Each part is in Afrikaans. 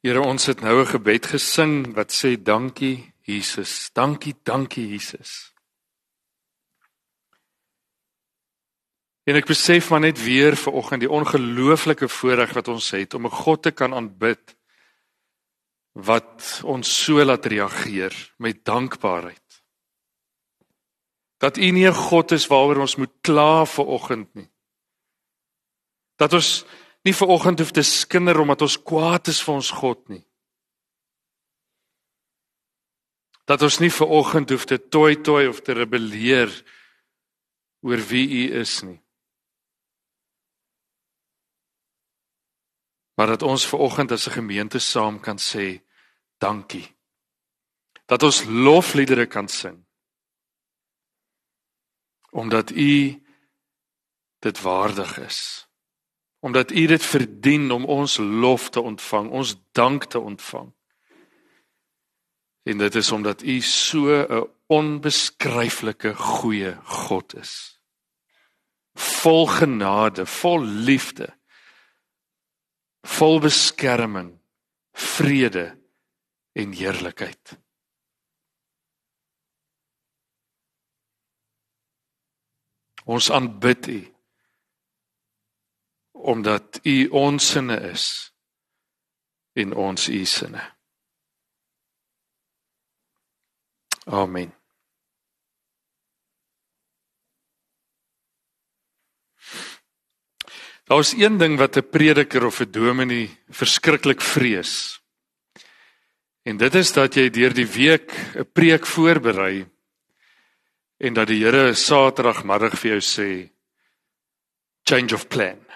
Here ons het nou 'n gebed gesing wat sê dankie Jesus. Dankie, dankie Jesus. En ek besef maar net weer ver oggend die ongelooflike voorreg wat ons het om 'n God te kan aanbid wat ons so laat reageer met dankbaarheid. Dat U nie 'n God is waaroor ons moet kla ver oggend nie. Dat ons nie ver oggend hoef te skinder omdat ons kwaad is vir ons God nie. Dat ons nie ver oggend hoef te toi toi of te rebelleer oor wie U is nie. maar dat ons ver oggend as 'n gemeente saam kan sê dankie. Dat ons lofliedere kan sing. Omdat U dit waardig is. Omdat U dit verdien om ons lof te ontvang, ons dank te ontvang. En dit is omdat U so 'n onbeskryflike goeie God is. Vol genade, vol liefde vol beskerming, vrede en heerlikheid. Ons aanbid U omdat U ons sinne is en ons U sinne. Amen. Daar's een ding wat 'n prediker of 'n dominee verskriklik vrees. En dit is dat jy deur die week 'n preek voorberei en dat die Here Saterdagmiddag vir jou sê change of plan.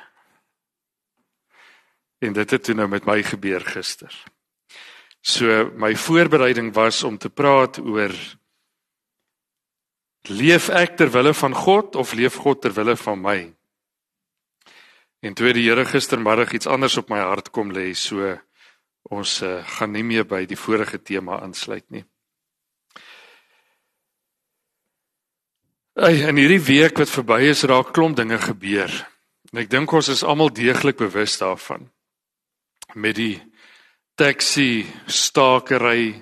En dit het toe nou met my gebeur gister. So my voorbereiding was om te praat oor leef ek ter wille van God of leef God ter wille van my? En toe die Here gistermiddag iets anders op my hart kom lê, so ons uh, gaan nie meer by die vorige tema aansluit nie. Ey, in hierdie week wat verby is, raak klomp dinge gebeur. En ek dink ons is almal deeglik bewus daarvan. Met die taxi stakery,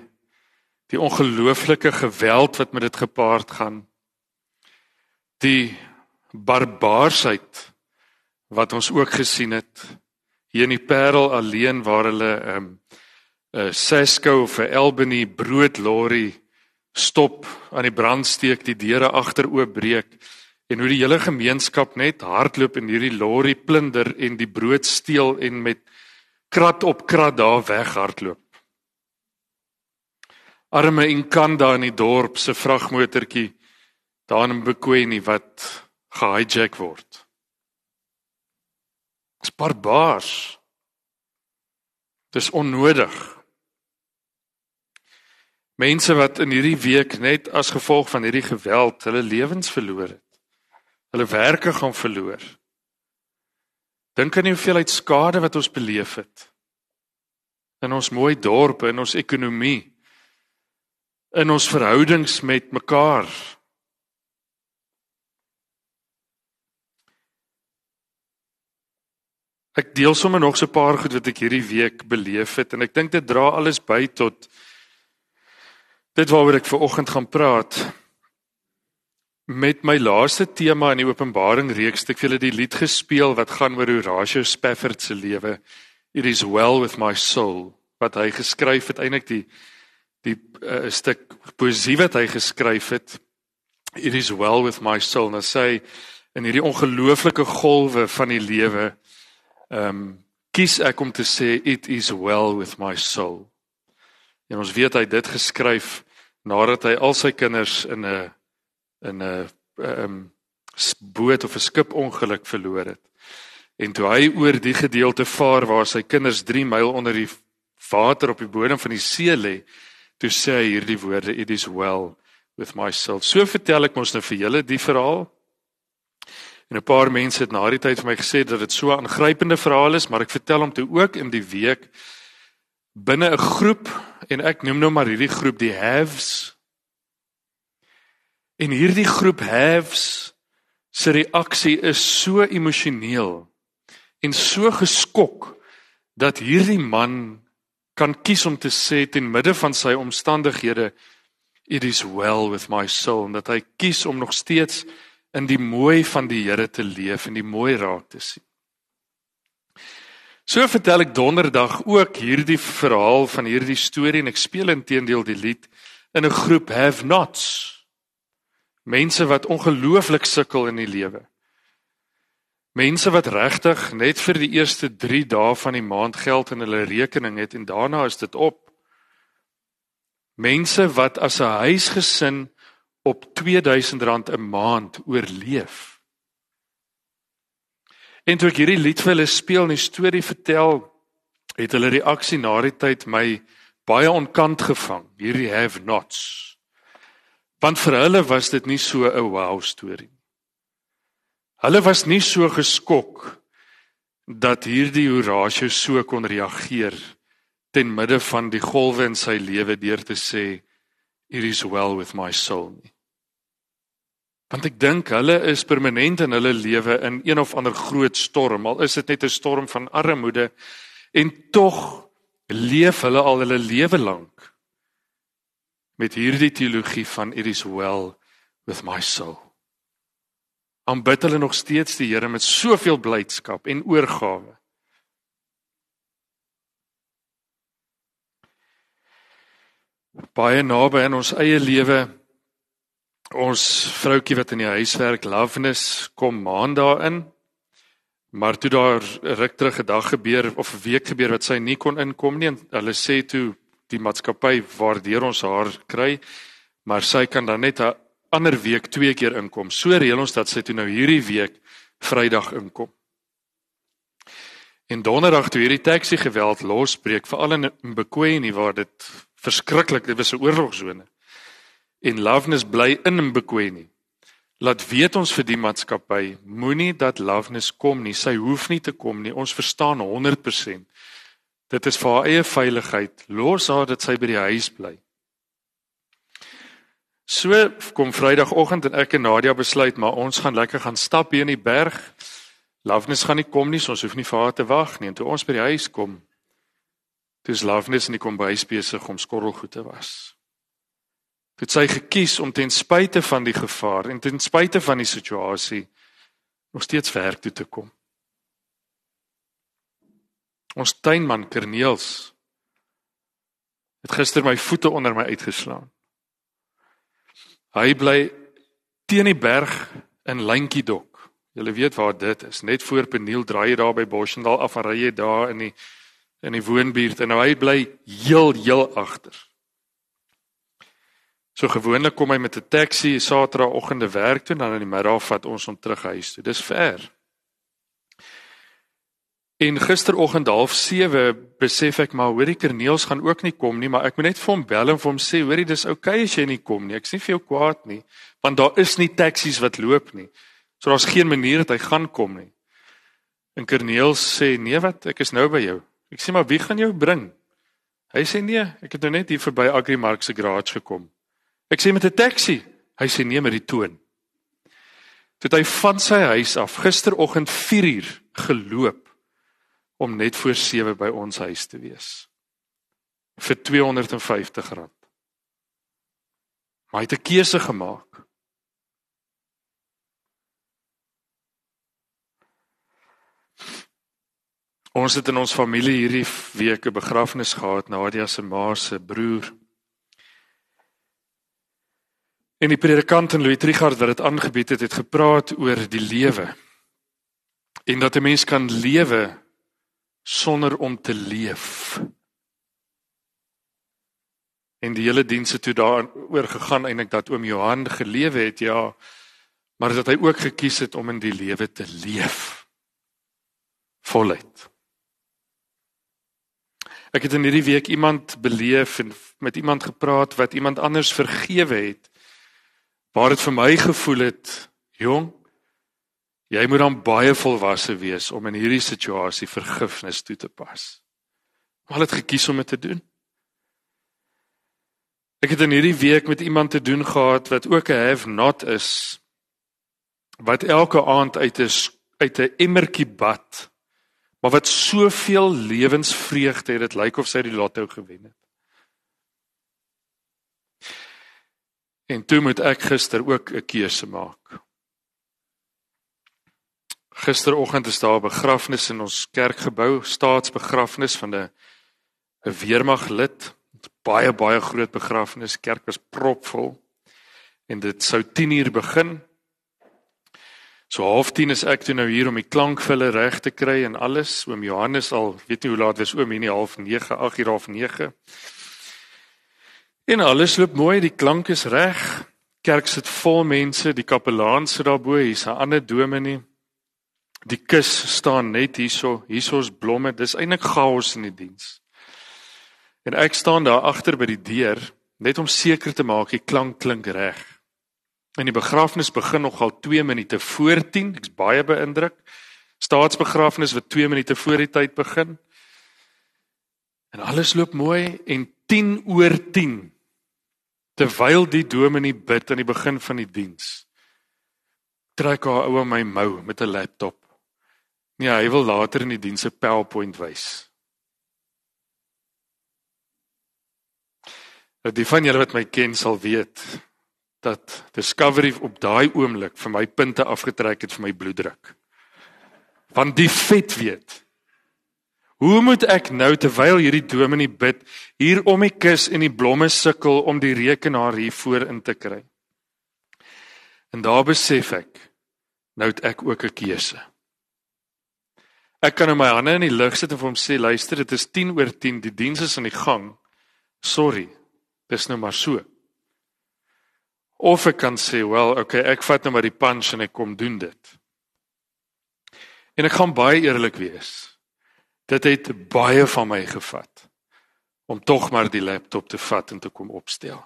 die ongelooflike geweld wat met dit gepaard gaan, die barbaarsheid wat ons ook gesien het hier in die Parel alleen waar hulle 'n um, 'n Sesco of 'n Albany broodlorry stop aan die brandsteek die deure agter oopbreek en hoe die hele gemeenskap net hardloop en hierdie lorry plunder en die brood steel en met krat op krat daar weghardloop. Arme Inkanda in die dorp se vragmotortjie daar in Bekweni wat gehijack word. Dis barbaars. Dis onnodig. Mense wat in hierdie week net as gevolg van hierdie geweld hulle lewens verloor het. Hulle werke gaan verloor. Dink aan die hoeveelheid skade wat ons beleef het in ons mooi dorpe, in ons ekonomie, in ons verhoudings met mekaar. Ek deel sommer nog so 'n paar goed wat ek hierdie week beleef het en ek dink dit dra alles by tot dit waaroor ek ver oggend gaan praat. Met my laaste tema in die Openbaring reeks het ek julle die lied gespeel wat gaan oor Horatio Spafford se lewe. It is well with my soul wat hy geskryf het eintlik die die 'n uh, stuk poesie wat hy geskryf het. It is well with my soul. Nou sê in hierdie ongelooflike golwe van die lewe ehm um, kies ek om te sê it is well with my soul. En ons weet hy dit geskryf nadat hy al sy kinders in 'n in 'n ehm um, boot of 'n skip ongeluk verloor het. En toe hy oor die gedeelte vaar waar sy kinders 3 myl onder die water op die bodem van die see lê, toe sê hy hierdie woorde it is well with my soul. So vertel ek mos nou vir julle die verhaal En 'n paar mense het na die tyd vir my gesê dat dit so 'n aangrypende verhaal is, maar ek vertel hom toe ook in die week binne 'n groep en ek noem nou maar hierdie groep die haves. En hierdie groep haves se reaksie is so emosioneel en so geskok dat hierdie man kan kies om te sê ten midde van sy omstandighede it is well with my soul dat hy kies om nog steeds in die mooi van die Here te leef en die mooi raak te sien. So vertel ek donderdag ook hierdie verhaal van hierdie storie en ek speel intedeel die lied in 'n groep have nots. Mense wat ongelooflik sukkel in die lewe. Mense wat regtig net vir die eerste 3 dae van die maand geld in hulle rekening het en daarna is dit op. Mense wat as 'n huisgesin op R2000 'n maand oorleef. En toe ek hierdie lied vir hulle speel en die storie vertel, het hulle reaksie na die tyd my baie onkant gevang. Hierdie have nots. Want vir hulle was dit nie so 'n wow storie nie. Hulle was nie so geskok dat hierdie Horatio so kon reageer ten midde van die golwe in sy lewe deur te sê it is well with my soul nie. Want ek dink hulle is permanent in hulle lewe in een of ander groot storm, al is dit net 'n storm van armoede en tog leef hulle al hulle lewe lank met hierdie teologie van it is well with my soul. Aanbid hulle nog steeds die Here met soveel blydskap en oorgawe. Baie naby in ons eie lewe ons vroutjie wat in die huis werk, Loveness, kom maand daarin. Maar toe daar ruk terug 'n dag gebeur of 'n week gebeur wat sy nie kon inkom nie en hulle sê toe die maatskappy waardeur ons haar kry, maar sy kan dan net 'n ander week twee keer inkom. So reël ons dat sy toe nou hierdie week Vrydag inkom. En donderdag toe hierdie taxi geweld losbreek veral in Mbekwene waar dit verskriklik, dit was 'n oorlogsone en loveness bly in Mbekwene. Laat weet ons vir die maatskappy, moenie dat loveness kom nie. Sy hoef nie te kom nie. Ons verstaan 100%. Dit is vir haar eie veiligheid. Los haar dat sy by die huis bly. So kom Vrydagoggend en ek en Nadia besluit maar ons gaan lekker gaan stap hier in die berg. Loveness gaan nie kom nie, so ons hoef nie vir haar te wag nie. En toe ons by die huis kom, dis Loveness in die kombuis besig om skorrelgoed te was het sy gekies om ten spyte van die gevaar en ten spyte van die situasie nog steeds werk toe te kom. Ons tuinman Kerneels het gister my voete onder my uitgeslaan. Hy bly teen die berg in Lentjiedok. Julle weet waar dit is, net voor Peniel draai jy daar by Bosendal af en ry jy daar in die in die woonbuurt en nou hy bly heel heel agter. So gewoonlik kom hy met 'n taxi Saterdagoggende werk toe en dan in die middag vat ons hom terug huis toe. Dis ver. En gisteroggend half 7 besef ek maar hoorie Kerneels gaan ook nie kom nie, maar ek moet net vir hom bel en vir hom sê hoorie dis oukei okay as jy nie kom nie. Ek's nie vir jou kwaad nie, want daar is nie taksies wat loop nie. So daar's geen manier dat hy gaan kom nie. En Kerneels sê nee wat, ek is nou by jou. Ek sê maar wie gaan jou bring? Hy sê nee, ek het nou net hier verby Agrimark se garage gekom. Ek sê met 'n taxi. Hy sê nee met die toon. Toe hy van sy huis af gisteroggend 4uur geloop om net voor 7 by ons huis te wees vir R250. Maar hy het 'n keuse gemaak. Ons het in ons familie hierdie week 'n begrafnis gehad, Nadia se ma se broer. En die predikant en Louis Trigard wat dit aangebied het, het gepraat oor die lewe. En dat 'n mens kan lewe sonder om te leef. En die hele dienste toe daaroor gegaan eintlik dat oom Johan gelewe het, ja, maar dat hy ook gekies het om in die lewe te leef. Voluit. Ek het in hierdie week iemand beleef en met iemand gepraat wat iemand anders vergewe het waar dit vir my gevoel het, jong, jy moet dan baie volwasse wees om in hierdie situasie vergifnis toe te pas. Maar het gekies om dit te doen. Ek het in hierdie week met iemand te doen gehad wat ook 'n have not is wat elke aand uit 'n uit 'n emmertjie bad maar wat soveel lewensvreugde het, dit lyk of sy die lotto gewen het. En toe moet ek gister ook 'n keuse maak. Gisteroggend is daar 'n begrafnis in ons kerkgebou, staatsbegrafnis van 'n 'n weermaglid. Baie baie groot begrafnis, kerk was propvol. En dit sou 10uur begin. So half 10 is ek toe nou hier om die klankvulle reg te kry en alles. Oom Johannes al, weet nie hoe laat was oom hier nie, half 9, 8 uur half 9. En alles loop mooi, die klank is reg. Kerk sit vol mense, die kapelaan sit daarbo, hier's 'n ander dominee. Die kus staan net hierso, hierso's blomme. Dis eintlik chaos in die diens. En ek staan daar agter by die deur net om seker te maak die klank klink reg. En die begrafnis begin nogal 2 minute voor 10. Ek's baie beïndruk. Staatsbegrafnis wat 2 minute voor die tyd begin. En alles loop mooi en 10 oor 10 terwyl die dominee bid aan die begin van die diens trek haar ouma my mou met 'n laptop nee hy wil later in die diens 'n PowerPoint wys dat die van julle wat my ken sal weet dat discovery op daai oomblik vir my punte afgetrek het vir my bloeddruk van die vet weet Hoe moet ek nou terwyl hierdie dominee bid hier om die kus en die blomme sukkel om die rekenaar hier voor in te kry? En daar besef ek nou het ek ook 'n keuse. Ek kan in my hande in die lug sit en vir hom sê luister dit is 10 oor 10 die diens is aan die gang. Sorry. Dis nou maar so. Of ek kan sê wel okay ek vat nou maar die punch en ek kom doen dit. En ek gaan baie eerlik wees. Dit het baie van my gevat om tog maar die laptop te vat en te kom opstel.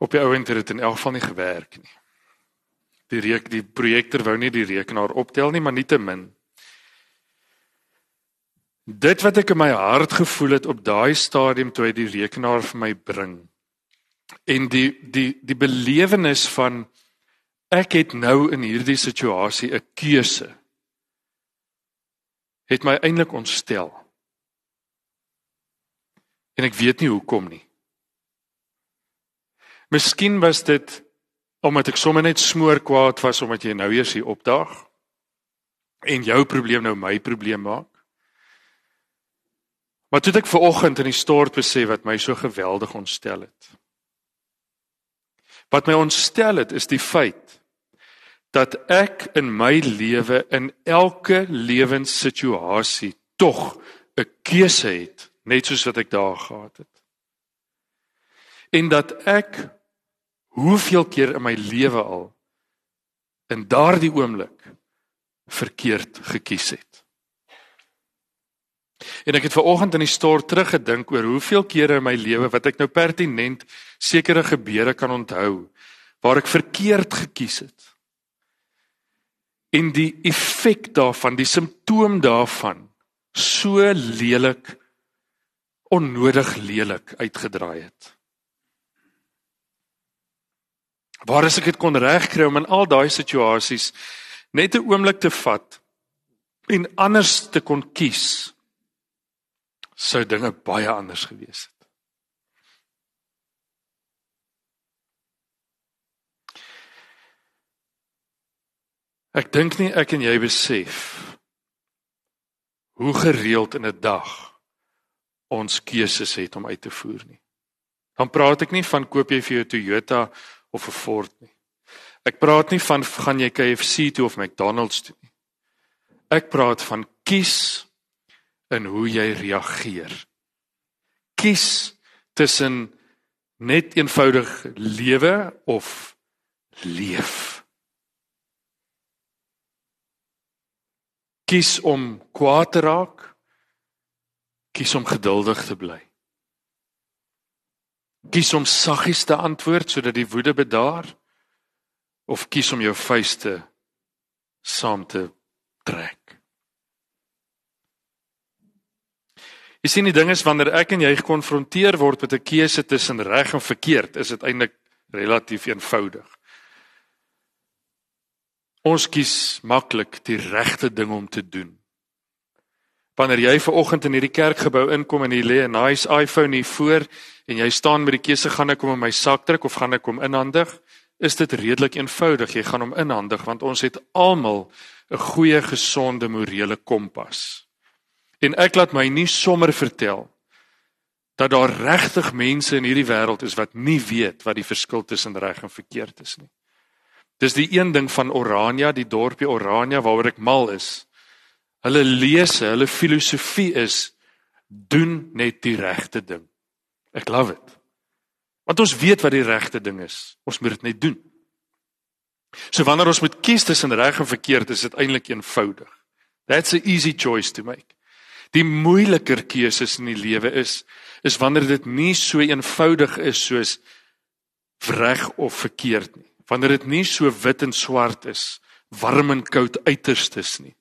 Op die ouend het dit in elk geval nie gewerk nie. Die reek die projekter wou nie die rekenaar optel nie, maar nietemin. Dit wat ek in my hart gevoel het op daai stadium toe hy die rekenaar vir my bring en die die die belewenis van ek het nou in hierdie situasie 'n keuse het my eintlik ontstel. En ek weet nie hoekom nie. Miskien was dit omdat ek sommer net smoor kwaad was omdat jy nou eers hier opdaag en jou probleem nou my probleem maak. Maar toe ek ver oggend in die stort besef wat my so geweldig ontstel het. Wat my ontstel het is die feit dat ek in my lewe in elke lewenssituasie tog 'n keuse het, net soos wat ek daar gehad het. En dat ek hoeveel keer in my lewe al in daardie oomblik verkeerd gekies het. En ek het ver oggend in die stort teruggedink oor hoeveel kere in my lewe wat ek nou pertinent sekere gebeure kan onthou waar ek verkeerd gekies het en die effek daarvan, die simptoom daarvan so lelik onnodig lelik uitgedraai het. Waar as ek dit kon regkry om in al daai situasies net 'n oomblik te vat en anders te kon kies, sou dinge baie anders gewees het. Ek dink nie ek en jy besef hoe gereeld in 'n dag ons keuses het om uit te voer nie. Dan praat ek nie van koop jy vir jou Toyota of 'n Ford nie. Ek praat nie van gaan jy KFC toe of McDonald's toe nie. Ek praat van kies in hoe jy reageer. Kies tussen net eenvoudig lewe of leef. kies om kwaad te raak kies om geduldig te bly kies om saggies te antwoord sodat die woede bedaar of kies om jou vuiste saam te trek Jy sien die ding is wanneer ek en jy gekonfronteer word met 'n keuse tussen reg en verkeerd, is dit eintlik relatief eenvoudig. Ons kies maklik die regte ding om te doen. Wanneer jy ver oggend in hierdie kerkgebou inkom en jy lê 'n nice iPhone hier voor en jy staan met die keuse gaan ek hom in my sak druk of gaan ek hom inhandig, is dit redelik eenvoudig. Jy gaan hom inhandig want ons het almal 'n goeie gesonde morele kompas. En ek laat my nie sommer vertel dat daar regtig mense in hierdie wêreld is wat nie weet wat die verskil tussen reg en verkeerd is nie. Dis die een ding van Orania, die dorpie Orania waaroor ek mal is. Hulle lese, hulle filosofie is doen net die regte ding. Ek love it. Want ons weet wat die regte ding is. Ons moet dit net doen. So wanneer ons moet kies tussen reg en verkeerd, is dit eintlik eenvoudig. That's a easy choice to make. Die moeiliker keuses in die lewe is is wanneer dit nie so eenvoudig is soos reg of verkeerd nie. Wanneer dit nie so wit en swart is, warm en koud uiterstes nie.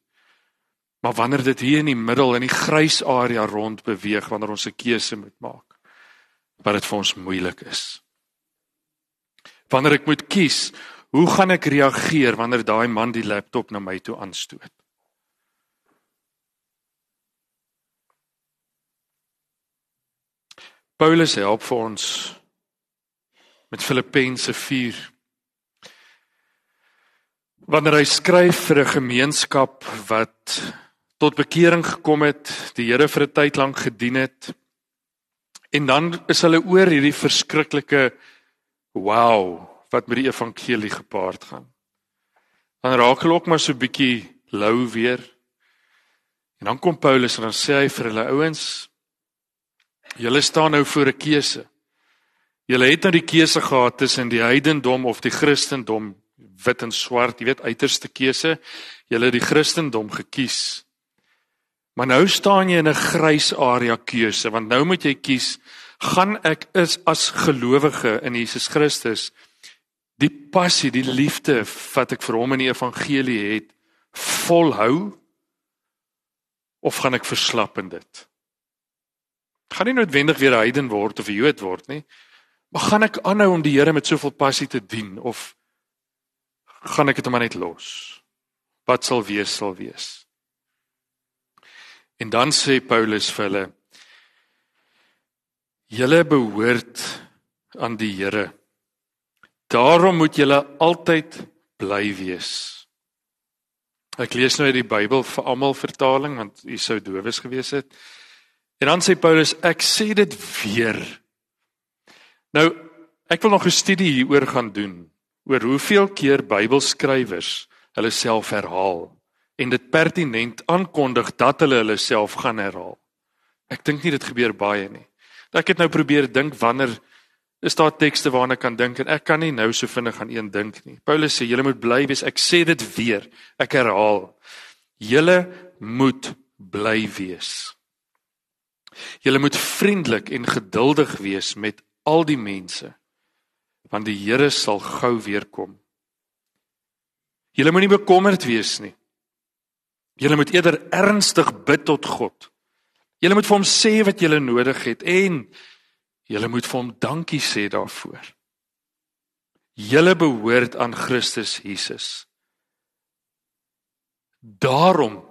Maar wanneer dit hier in die middel in die grys area rond beweeg wanneer ons 'n keuse moet maak, wat dit vir ons moeilik is. Wanneer ek moet kies, hoe gaan ek reageer wanneer daai man die laptop na my toe aanstoot? Paulus help vir ons met Filippense 4. Wanneer hy skryf vir 'n gemeenskap wat tot bekering gekom het, die Here vir 'n tyd lank gedien het, en dan is hulle oor hierdie verskriklike wow wat met die evangelie gepaard gaan. Dan raak hulle ook maar so bietjie lou weer. En dan kom Paulus en dan sê hy vir hulle ouens, Julle staan nou voor 'n keuse. Julle het nou die keuse gehad tussen die heidendom of die Christendom, wit en swart, jy weet uiterste keuse. Julle het die Christendom gekies. Maar nou staan jy in 'n grys area keuse, want nou moet jy kies, gaan ek is as gelowige in Jesus Christus die passie, die liefde wat ek vir hom in die evangelie het, volhou of gaan ek verslap in dit? gaan nie noodwendig weer 'n heiden word of 'n Jood word nie. Maar gaan ek aanhou om die Here met soveel passie te dien of gaan ek dit maar net los? Wat sal wees sal wees. En dan sê Paulus vir hulle: Julle behoort aan die Here. Daarom moet julle altyd bly wees. Ek lees nou uit die Bybel vir almal vertaling want u sou dowes gewees het. En dan sê Paulus, ek sê dit weer. Nou, ek wil nog 'n studie hieroor gaan doen oor hoeveel keer Bybelskrywers hulle self herhaal en dit pertinent aankondig dat hulle hulle self gaan herhaal. Ek dink nie dit gebeur baie nie. Ek het nou probeer dink wanneer is daar tekste waarna ek kan dink en ek kan nie nou so vinnig aan een dink nie. Paulus sê julle moet bly wees. Ek sê dit weer. Ek herhaal. Julle moet bly wees. Julle moet vriendelik en geduldig wees met al die mense want die Here sal gou weer kom. Julle moenie bekommerd wees nie. Julle moet eerder ernstig bid tot God. Julle moet vir hom sê wat julle nodig het en julle moet vir hom dankie sê daarvoor. Julle behoort aan Christus Jesus. Daarom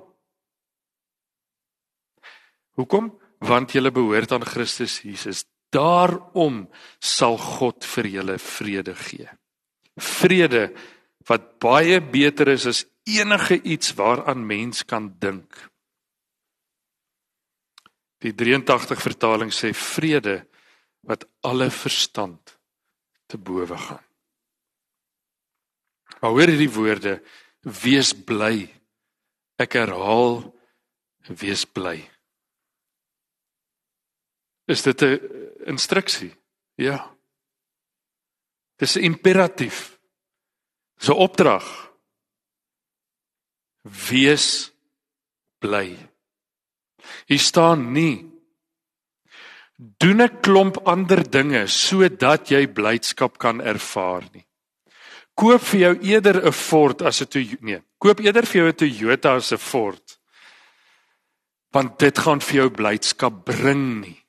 Hoekom? want julle behoort aan Christus Jesus. Daarom sal God vir julle vrede gee. Vrede wat baie beter is as enige iets waaraan mens kan dink. Die 83 vertaling sê vrede wat alle verstand te bowe gaan. Maar hoor hierdie woorde: wees bly. Ek herhaal: wees bly. Is dit 'n instruksie? Ja. Dis 'n imperatief. Dis 'n opdrag. Wees bly. Hier staan nie doen 'n klomp ander dinge sodat jy blydskap kan ervaar nie. Koop vir jou eerder 'n Ford as 'n nee, koop eerder vir jou 'n Toyota as 'n Ford. Want dit gaan vir jou blydskap bring nie.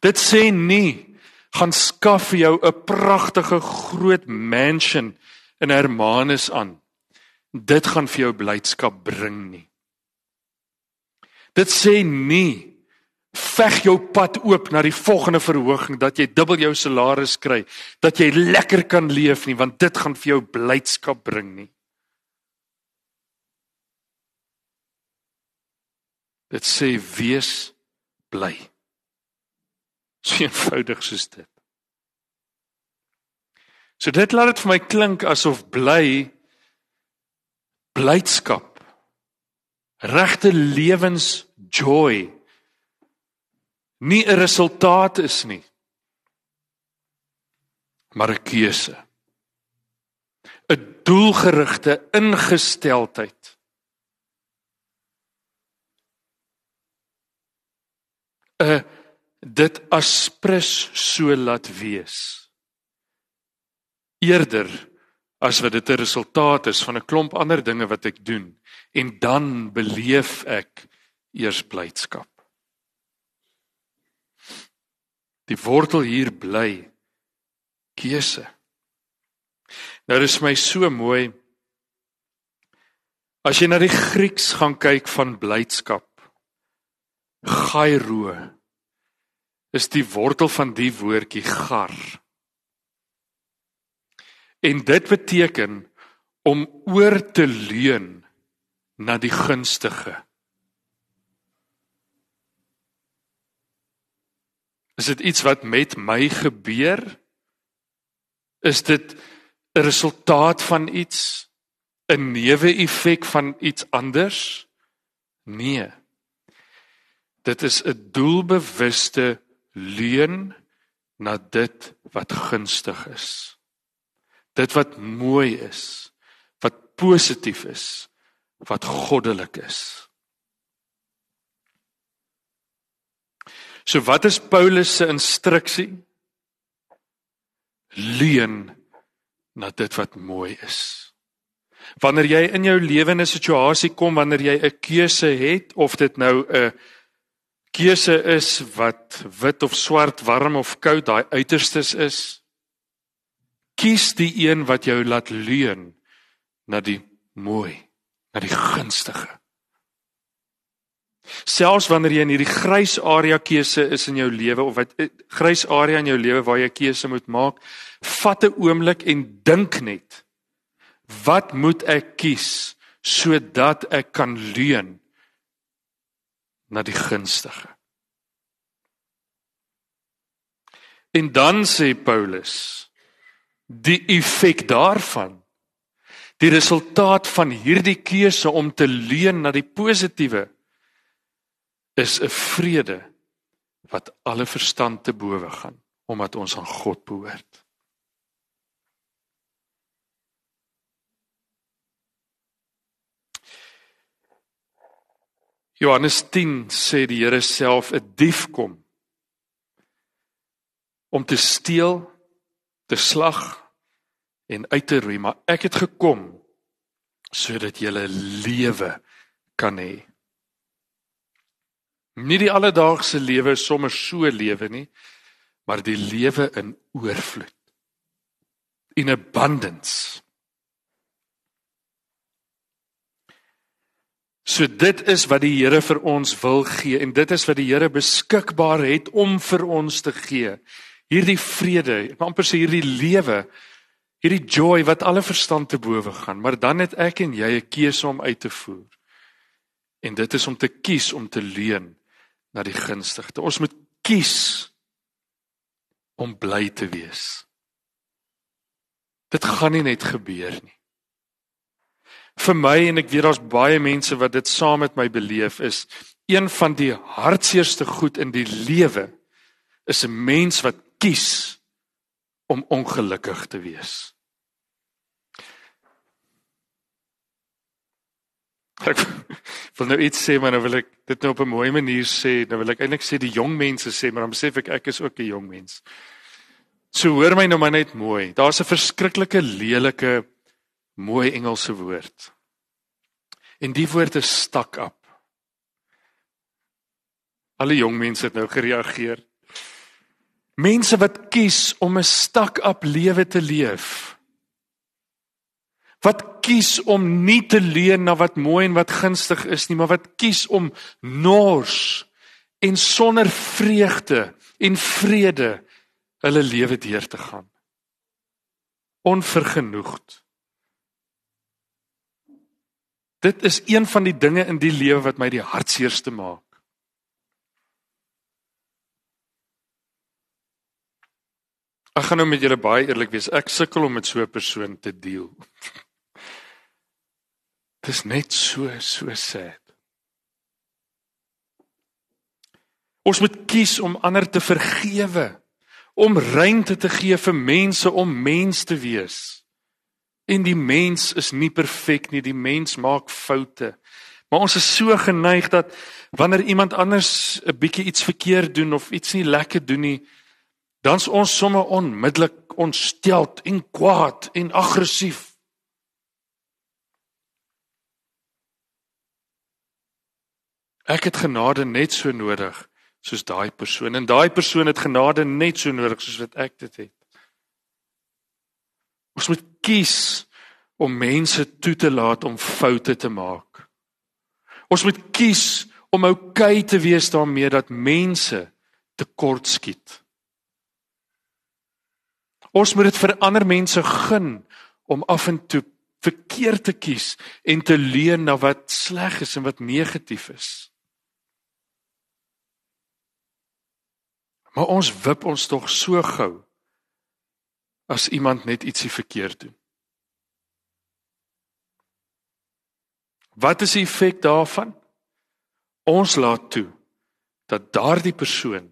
Dit sê nie gaan skaf vir jou 'n pragtige groot mansion in Hermanus aan dit gaan vir jou blydskap bring nie. Dit sê nie veg jou pad oop na die volgende verhoging dat jy dubbel jou salaris kry, dat jy lekker kan leef nie, want dit gaan vir jou blydskap bring nie. Dit sê wees bly. So eenvoudig soos dit. So dit laat dit vir my klink asof bly blydskap regte lewens joy nie 'n resultaat is nie maar 'n keuse. 'n doelgerigte ingesteldheid. 'n dit aspres so laat wees. Eerder as wat dit 'n resultaat is van 'n klomp ander dinge wat ek doen en dan beleef ek eers blydskap Die wortel hier bly keuse. Nou dis my so mooi. As jy na die Grieks gaan kyk van blydskap, gairo is die wortel van die woordjie gar. En dit beteken om oor te leun na die gunstige. Is dit iets wat met my gebeur? Is dit 'n resultaat van iets? 'n Neeweffek van iets anders? Nee. Dit is 'n doelbewuste leuen na dit wat gunstig is. Dit wat mooi is, wat positief is, wat goddelik is. So wat is Paulus se instruksie? Leun na dit wat mooi is. Wanneer jy in jou lewe 'n situasie kom wanneer jy 'n keuse het of dit nou 'n keuse is wat wit of swart, warm of koud, daai uiterstes is, kies die een wat jou laat leun na die mooi, na die gunstige. Selfs wanneer jy in hierdie grys area keuse is in jou lewe of wat eh, grys area in jou lewe waar jy keuse moet maak, vat 'n oomblik en dink net. Wat moet ek kies sodat ek kan leun na die gunstige? En dan sê Paulus die effek daarvan die resultaat van hierdie keuse om te leun na die positiewe is 'n vrede wat alle verstand te bowe gaan omdat ons aan God behoort. Johannes 10 sê die Here self 'n dief kom om te steel, te slag en uit te roei, maar ek het gekom sodat jy lewe kan hê. Nie die alledaagse lewe sommer so lewe nie, maar die lewe in oorvloed. In abundance. So dit is wat die Here vir ons wil gee en dit is wat die Here beskikbaar het om vir ons te gee. Hierdie vrede, amper sê hierdie lewe, hierdie joy wat alle verstand te bowe gaan, maar dan het ek en jy 'n keuse om uit te voer. En dit is om te kies om te leun na die gunstigste. Ons moet kies om bly te wees. Dit gaan nie net gebeur nie. Vir my en ek weet daar's baie mense wat dit saam met my beleef is een van die hartseerste goed in die lewe is 'n mens wat kies om ongelukkig te wees. Ek wil nou iets sê maar nou wil ek dit nou op 'n mooi manier sê. Nou wil ek eintlik sê die jong mense sê, maar dan besef ek ek is ook 'n jong mens. So hoor my nou maar net mooi. Daar's 'n verskriklike lelike mooi Engelse woord. En die woord is stuck up. Alle jong mense het nou gereageer. Mense wat kies om 'n stuck up lewe te leef. Wat kies om nie te leun na wat mooi en wat gunstig is nie, maar wat kies om nors en sonder vreugde en vrede hulle lewe deur te gaan. Onvergenoegd. Dit is een van die dinge in die lewe wat my die hartseerste maak. Ek gaan nou met julle baie eerlik wees. Ek sukkel om met so 'n persoon te deel. Dit is net so so sad. Ons moet kies om ander te vergewe, om ruimte te gee vir mense om mens te wees. En die mens is nie perfek nie, die mens maak foute. Maar ons is so geneig dat wanneer iemand anders 'n bietjie iets verkeerd doen of iets nie lekker doen nie, dan's ons sommer onmiddellik ontsteld en kwaad en aggressief. Ek het genade net so nodig soos daai persoon en daai persoon het genade net so nodig soos wat ek dit het. Ons moet kies om mense toe te laat om foute te maak. Ons moet kies om oukei te wees daarmee dat mense tekortskiet. Ons moet dit vir ander mense gun om af en toe verkeerd te kies en te leun na wat sleg is en wat negatief is. Maar ons wip ons tog so gou as iemand net ietsie verkeerd doen. Wat is die effek daarvan? Ons laat toe dat daardie persoon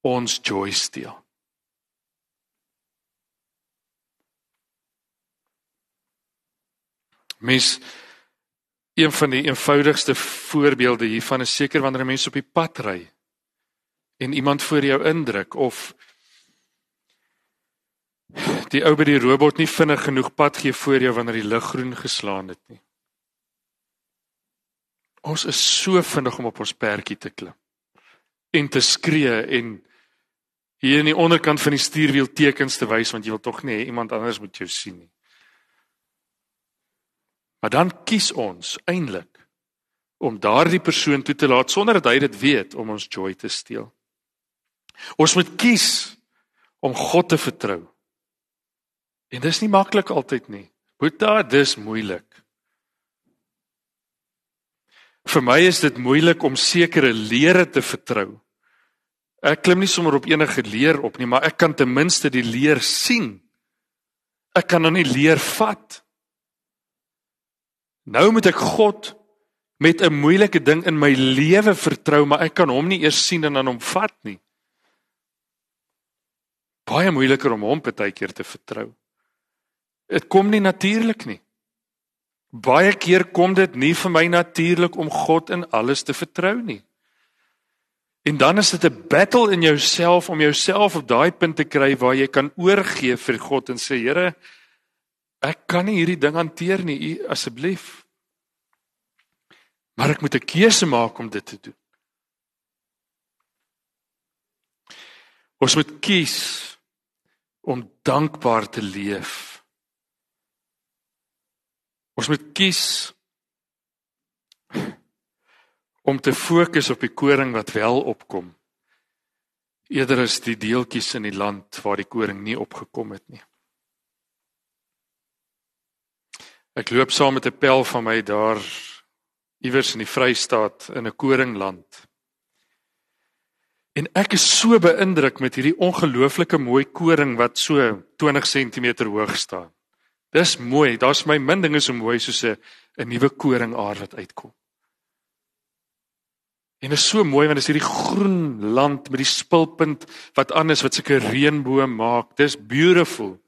ons joy steel. Mes een van die eenvoudigste voorbeelde hiervan is seker wanneer 'n mens op die pad ry en iemand voor jou indruk of die ou by die robot nie vinnig genoeg pad gee voor jou wanneer die lig groen geslaan het nie. Ons is so vinnig om op ons perdjie te klim en te skree en hier in die onderkant van die stuurwiel tekens te wys want jy wil tog nie iemand anders moet jou sien nie. Maar dan kies ons eintlik om daardie persoon toe te laat sonder dat hy dit weet om ons joy te steel. Ons moet kies om God te vertrou. En dis nie maklik altyd nie. Boeta, dis moeilik. Vir my is dit moeilik om sekere lere te vertrou. Ek klim nie sommer op enige leer op nie, maar ek kan ten minste die leer sien. Ek kan dan nie leer vat. Nou moet ek God met 'n moeilike ding in my lewe vertrou, maar ek kan hom nie eers sien en dan hom vat nie baie moeiliker om hom partykeer te vertrou. Dit kom nie natuurlik nie. Baie keer kom dit nie vir my natuurlik om God in alles te vertrou nie. En dan is dit 'n battle in jouself om jouself op daai punt te kry waar jy kan oorgee vir God en sê Here, ek kan nie hierdie ding hanteer nie, U asseblief. Maar ek moet 'n keuse maak om dit te doen. Ons moet kies om dankbaar te leef. Ons moet kies om te fokus op die koring wat wel opkom eerder as die deeltjies in die land waar die koring nie opgekom het nie. Ek loop saam met 'n pel van my daar iewers in die Vrystaat in 'n koringland. En ek is so beïndruk met hierdie ongelooflike mooi koring wat so 20 cm hoog staan. Dis mooi. Daar's my min dinge so mooi soos 'n 'n nuwe koringaar wat uitkom. En is so mooi want dit is hierdie groen land met die spulpunt wat anders wat sulke reënboom maak. Dis beautiful.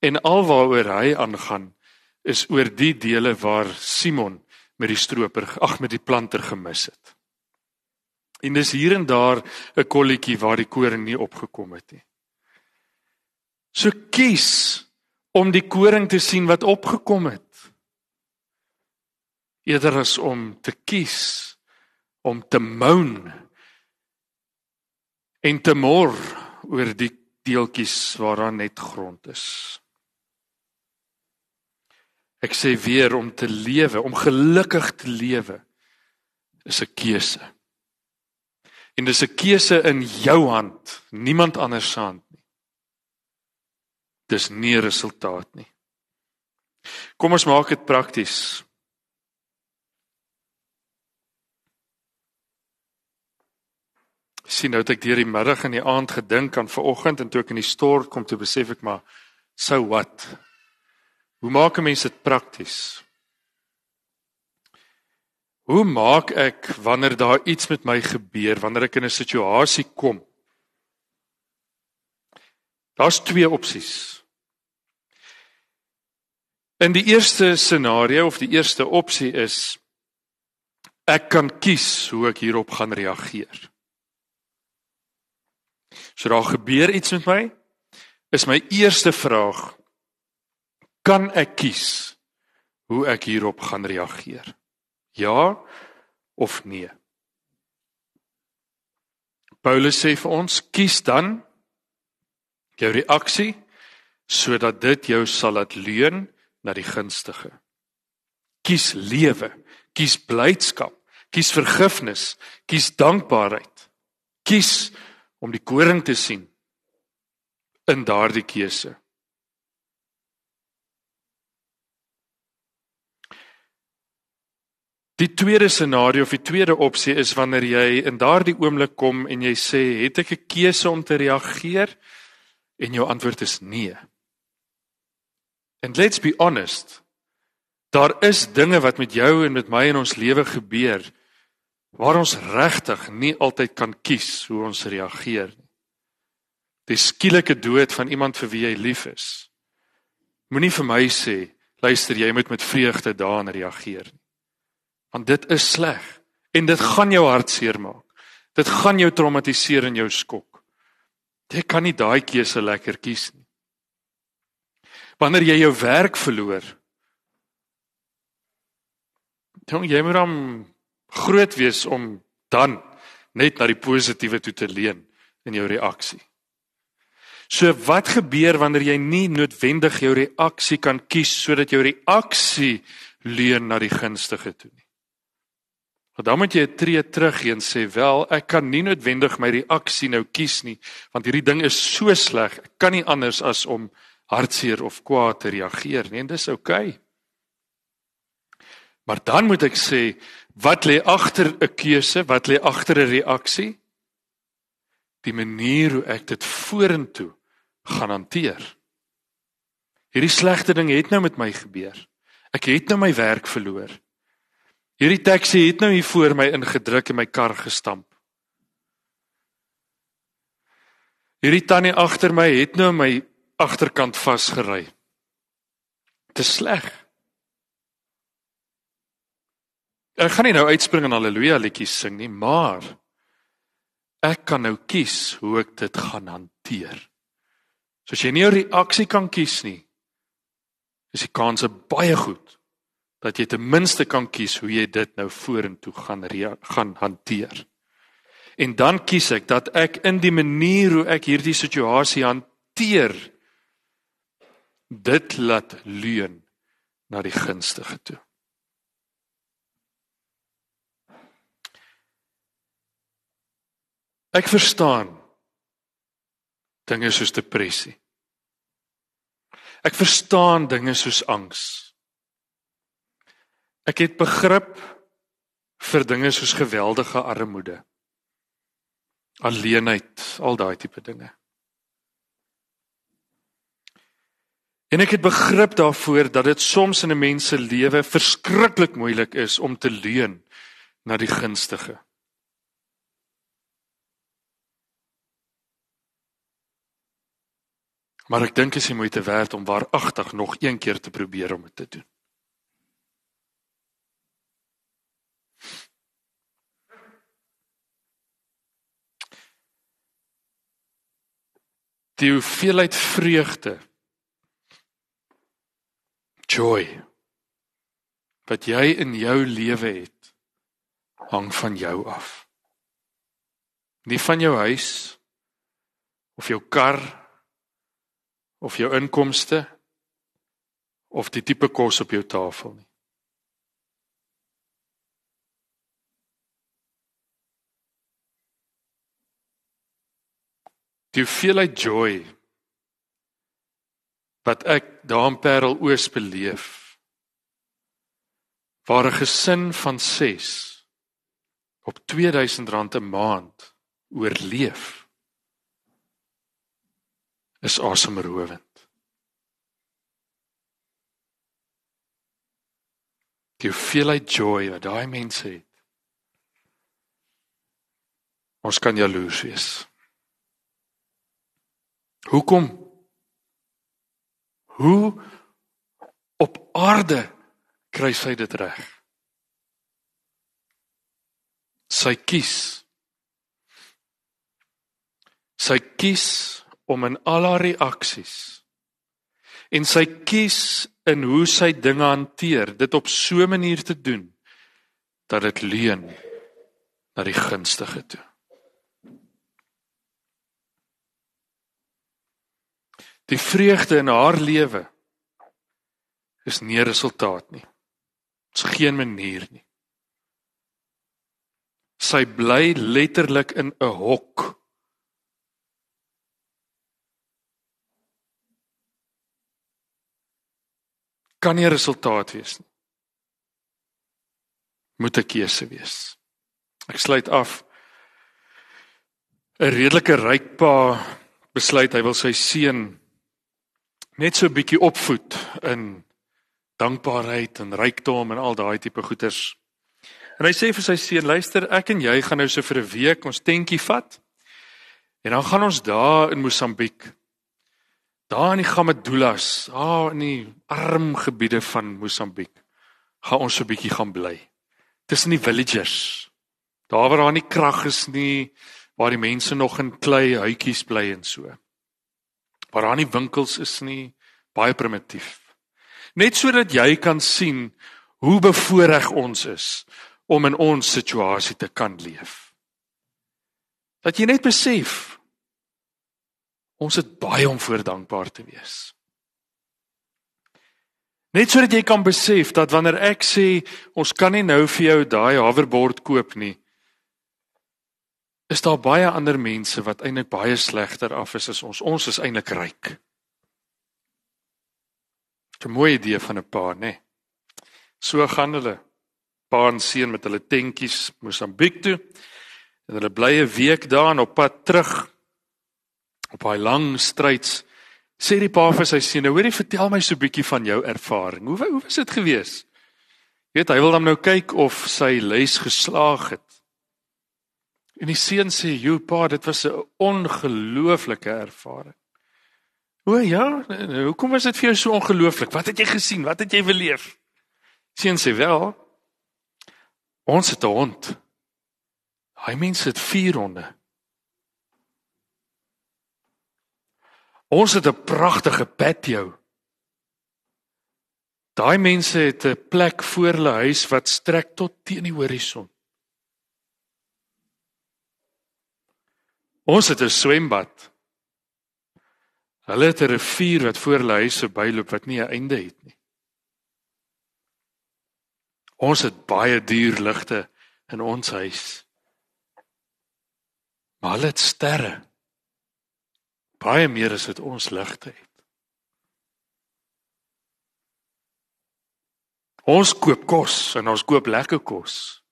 En alwaaroor hy aangaan is oor die dele waar Simon met die stroper, ag met die planter gemis het. En dis hier en daar 'n kolletjie waar die koring nie opgekom het nie. So kies om die koring te sien wat opgekom het. Eerder as om te kies om te moan en te mor oor die deeltjies waaraan net grond is. Ek sê weer om te lewe, om gelukkig te lewe is 'n keuse. En dis 'n keuse in jou hand, niemand anders se hand nie. Dis nie 'n resultaat nie. Kom ons maak dit prakties. sien nou dat ek deur die middag en die aand gedink aan vanoggend en toe ek in die stort kom toe besef ek maar so wat Hoe maak 'n mens dit prakties? Hoe maak ek wanneer daar iets met my gebeur, wanneer ek in 'n situasie kom? Daar's twee opsies. In die eerste scenario of die eerste opsie is ek kan kies hoe ek hierop gaan reageer. So daar gebeur iets met my, is my eerste vraag, kan ek kies hoe ek hierop gaan reageer? Ja of nee? Paulus sê vir ons, kies dan jou reaksie sodat dit jou sal laat leun na die gunstige. Kies lewe, kies blydskap, kies vergifnis, kies dankbaarheid. Kies om die koring te sien in daardie keuse. Die tweede scenario of die tweede opsie is wanneer jy in daardie oomblik kom en jy sê, "Het ek 'n keuse om te reageer?" en jou antwoord is nee. And let's be honest. Daar is dinge wat met jou en met my in ons lewe gebeur waar ons regtig nie altyd kan kies hoe ons reageer nie. Die skielike dood van iemand vir wie jy lief is. Moenie vir my sê, luister, jy moet met vreugde daarin reageer nie want dit is sleg en dit gaan jou hart seermaak. Dit gaan jou traumatiseer en jou skok. Jy kan nie daai keuse lekker kies nie. Wanneer jy jou werk verloor, dan jy moet dan groot wees om dan net na die positiewe toe te leun in jou reaksie. So wat gebeur wanneer jy nie noodwendig jou reaksie kan kies sodat jou reaksie leun na die gunstige toe nie? Want dan moet jy 'n tree terug gee en sê, "Wel, ek kan nie noodwendig my reaksie nou kies nie, want hierdie ding is so sleg. Ek kan nie anders as om hartseer of kwaad te reageer nie. En dis oukei." Okay. Maar dan moet ek sê, wat lê agter 'n keuse? Wat lê agter 'n reaksie? Die manier hoe ek dit vorentoe gaan hanteer. Hierdie slegte ding het nou met my gebeur. Ek het nou my werk verloor. Hierdie taxi het nou hier voor my ingedruk en my kar gestamp. Hierdie tannie agter my het nou my agterkant vasgery. Dit is sleg. Ek gaan nie nou uitspring en haleluja liedjies sing nie, maar ek kan nou kies hoe ek dit gaan hanteer. So as jy nie 'n reaksie kan kies nie, is die kans baie goed dat jy ten minste kan kies hoe jy dit nou vorentoe gaan gaan hanteer. En dan kies ek dat ek in die manier hoe ek hierdie situasie hanteer dit laat leun na die gunstige toe. Ek verstaan dinge soos depressie. Ek verstaan dinge soos angs. Ek het begrip vir dinge soos geweldige armoede. Alleenheid, al daai tipe dinge. En ek het begrip daarvoor dat dit soms in 'n mens se lewe verskriklik moeilik is om te leun na die gunstige. Maar ek dink dit is moeite werd om waaragtig nog een keer te probeer om dit te doen. Die hoeveelheid vreugde joy wat jy in jou lewe het hang van jou af nie van jou huis of jou kar of jou inkomste of die tipe kos op jou tafel nie. Die hoeveelheid joy wat ek daar in Parel Oos beleef waar 'n gesin van 6 op R2000 'n maand oorleef is asemrowend. Die hoeveelheid joy wat daai mense het. Ons kan jaloers wees. Hoekom? Hoe op aarde kry sy dit reg? Sy kies. Sy kies om in al haar reaksies en sy kies in hoe sy dinge hanteer, dit op so 'n manier te doen dat dit leun na die gunstige toe. Die vreugde in haar lewe is nie resultaat nie. Dit's geen manier nie. Sy bly letterlik in 'n hok. Kan nie resultaat wees nie. Moet 'n keuse wees. Ek sluit af. 'n Redelike ryk pa besluit hy wil sy seun net so 'n bietjie opvoed in dankbaarheid en rykdom en al daai tipe goeders. En hy sê vir sy seun, luister, ek en jy gaan nou so vir 'n week ons tentjie vat. En dan gaan ons daar in Mosambiek. Daar in die Gamadulas, daar in die arm gebiede van Mosambiek, gaan ons so 'n bietjie gaan bly. Tussen die villagers. Daar waar daar nie krag is nie, waar die mense nog in klei huitjies bly en so waar daar nie winkels is nie, baie primitief. Net sodat jy kan sien hoe bevoordeel ons is om in ons situasie te kan leef. Dat jy net besef ons het baie om voor dankbaar te wees. Net sodat jy kan besef dat wanneer ek sê ons kan nie nou vir jou daai hoverboard koop nie, is daar baie ander mense wat eintlik baie slegter af is as ons. Ons is eintlik ryk. 'n Mooi idee van 'n pa, né? So gaan hulle pa en seun met hulle tentjies Mosambiek toe. En hulle bly 'n week daar en op pad terug op daai lang stryds sê die pa vir sy seun, nou, "Hoorie, vertel my so 'n bietjie van jou ervaring. Hoe hoe was dit gewees?" Jy weet, hy wil dan nou kyk of sy les geslaag het. En die seun sê, "Jo pa, dit was 'n ongelooflike ervaring." O ja, hoekom was dit vir jou so ongelooflik? Wat het jy gesien? Wat het jy beleef? Seun sê wel, ons het 'n hond. Hy mens het 4 honde. Ons het 'n pragtige patio. Daai mense het 'n plek voor hulle huis wat strek tot teen die horison. Ons het 'n swembad. Hulle het 'n rivier wat voor hulle huis verbyloop wat nie 'n einde het nie. Ons het baie duur ligte in ons huis. Maar hulle het sterre. Baie meer as wat ons ligte het. Ons koop kos en ons koop lekker kos.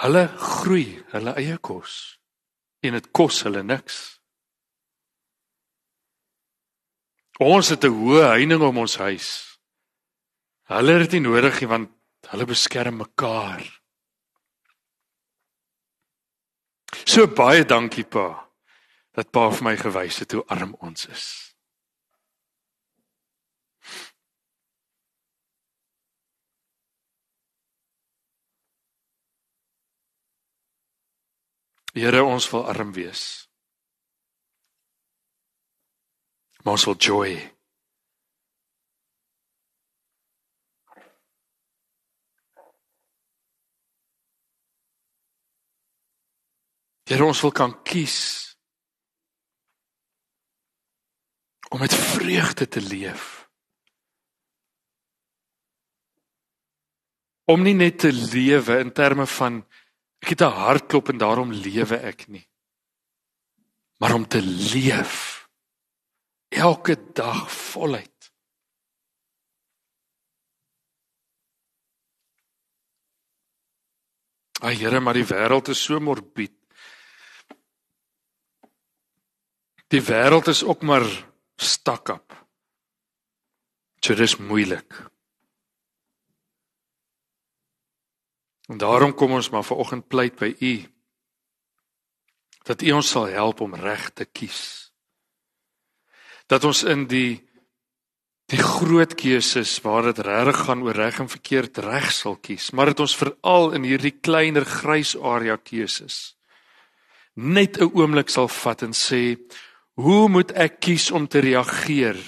Hulle groei hulle eie kos en dit kos hulle niks. Ons het 'n hoë heining om ons huis. Hulle het dit nie nodig nie want hulle beskerm mekaar. So baie dankie pa dat pa vir my gewys het hoe arm ons is. Here, ons wil arm wees. Maar ons wil joy hê. Here ons wil kan kies om met vreugde te leef. Om nie net te lewe in terme van ek het 'n hartklop en daarom lewe ek nie maar om te leef elke dag voluit Ag Here, maar die wêreld is so morbied. Die wêreld is ook maar stakkap. So dis moeilik. En daarom kom ons maar vanoggend pleit by U dat U ons sal help om reg te kies. Dat ons in die die groot keuses waar dit regtig gaan oor reg en verkeerd reg sal kies, maar dit ons veral in hierdie kleiner grys area keuses net 'n oomblik sal vat en sê, hoe moet ek kies om te reageer?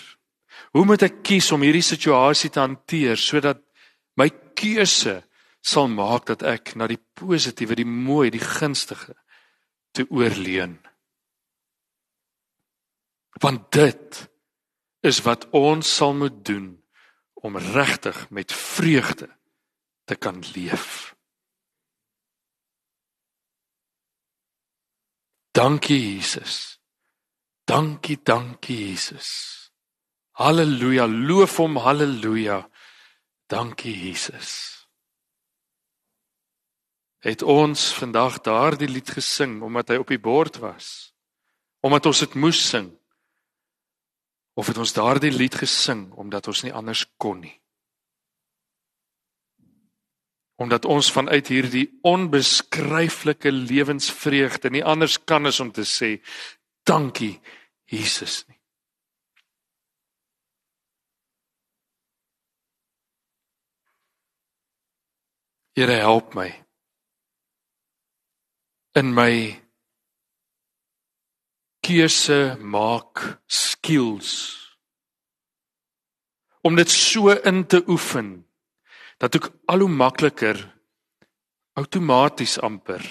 Hoe moet ek kies om hierdie situasie te hanteer sodat my keuse sal maak dat ek na die positiewe, die mooi, die gunstige te oorleun? Want dit is wat ons sal moet doen om regtig met vreugde te kan leef. Dankie Jesus. Dankie, dankie Jesus. Halleluja, loof hom, halleluja. Dankie Jesus. Het ons vandag daardie lied gesing omdat hy op die bord was? Omdat ons dit moes sing? of het ons daardie lied gesing omdat ons nie anders kon nie omdat ons vanuit hierdie onbeskryflike lewensvreugde nie anders kan as om te sê dankie Jesus nie Here help my in my keuse maak skills. Om dit so in te oefen dat ek al hoe makliker outomaties amper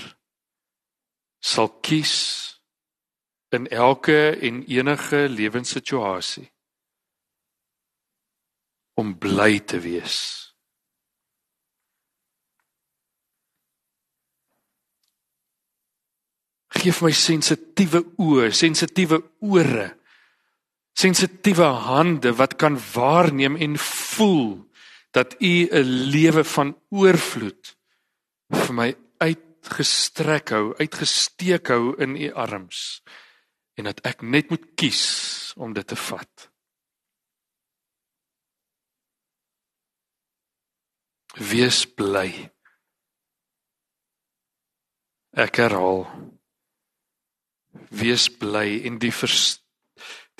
sal kies in elke en enige lewenssituasie om bly te wees Geef my sensitiewe oë, sensitiewe ore, sensitiewe hande wat kan waarneem en voel dat U 'n lewe van oorvloed vir my uitgestrek hou, uitgesteek hou in U arms en dat ek net moet kies om dit te vat. Wees bly. Ek herhaal wees bly en die vers,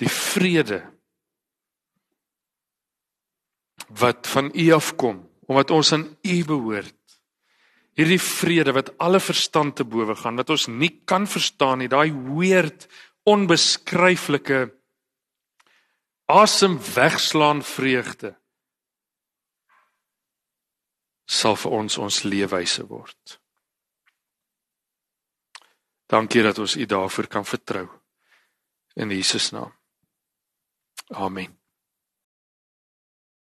die vrede wat van U afkom omdat ons aan U behoort. Hierdie vrede wat alle verstand te bowe gaan wat ons nie kan verstaan nie daai weird onbeskryflike asem wegslaan vreugde sal vir ons ons leefwyse word Dankie dat ons U daarvoor kan vertrou. In Jesus naam. Amen.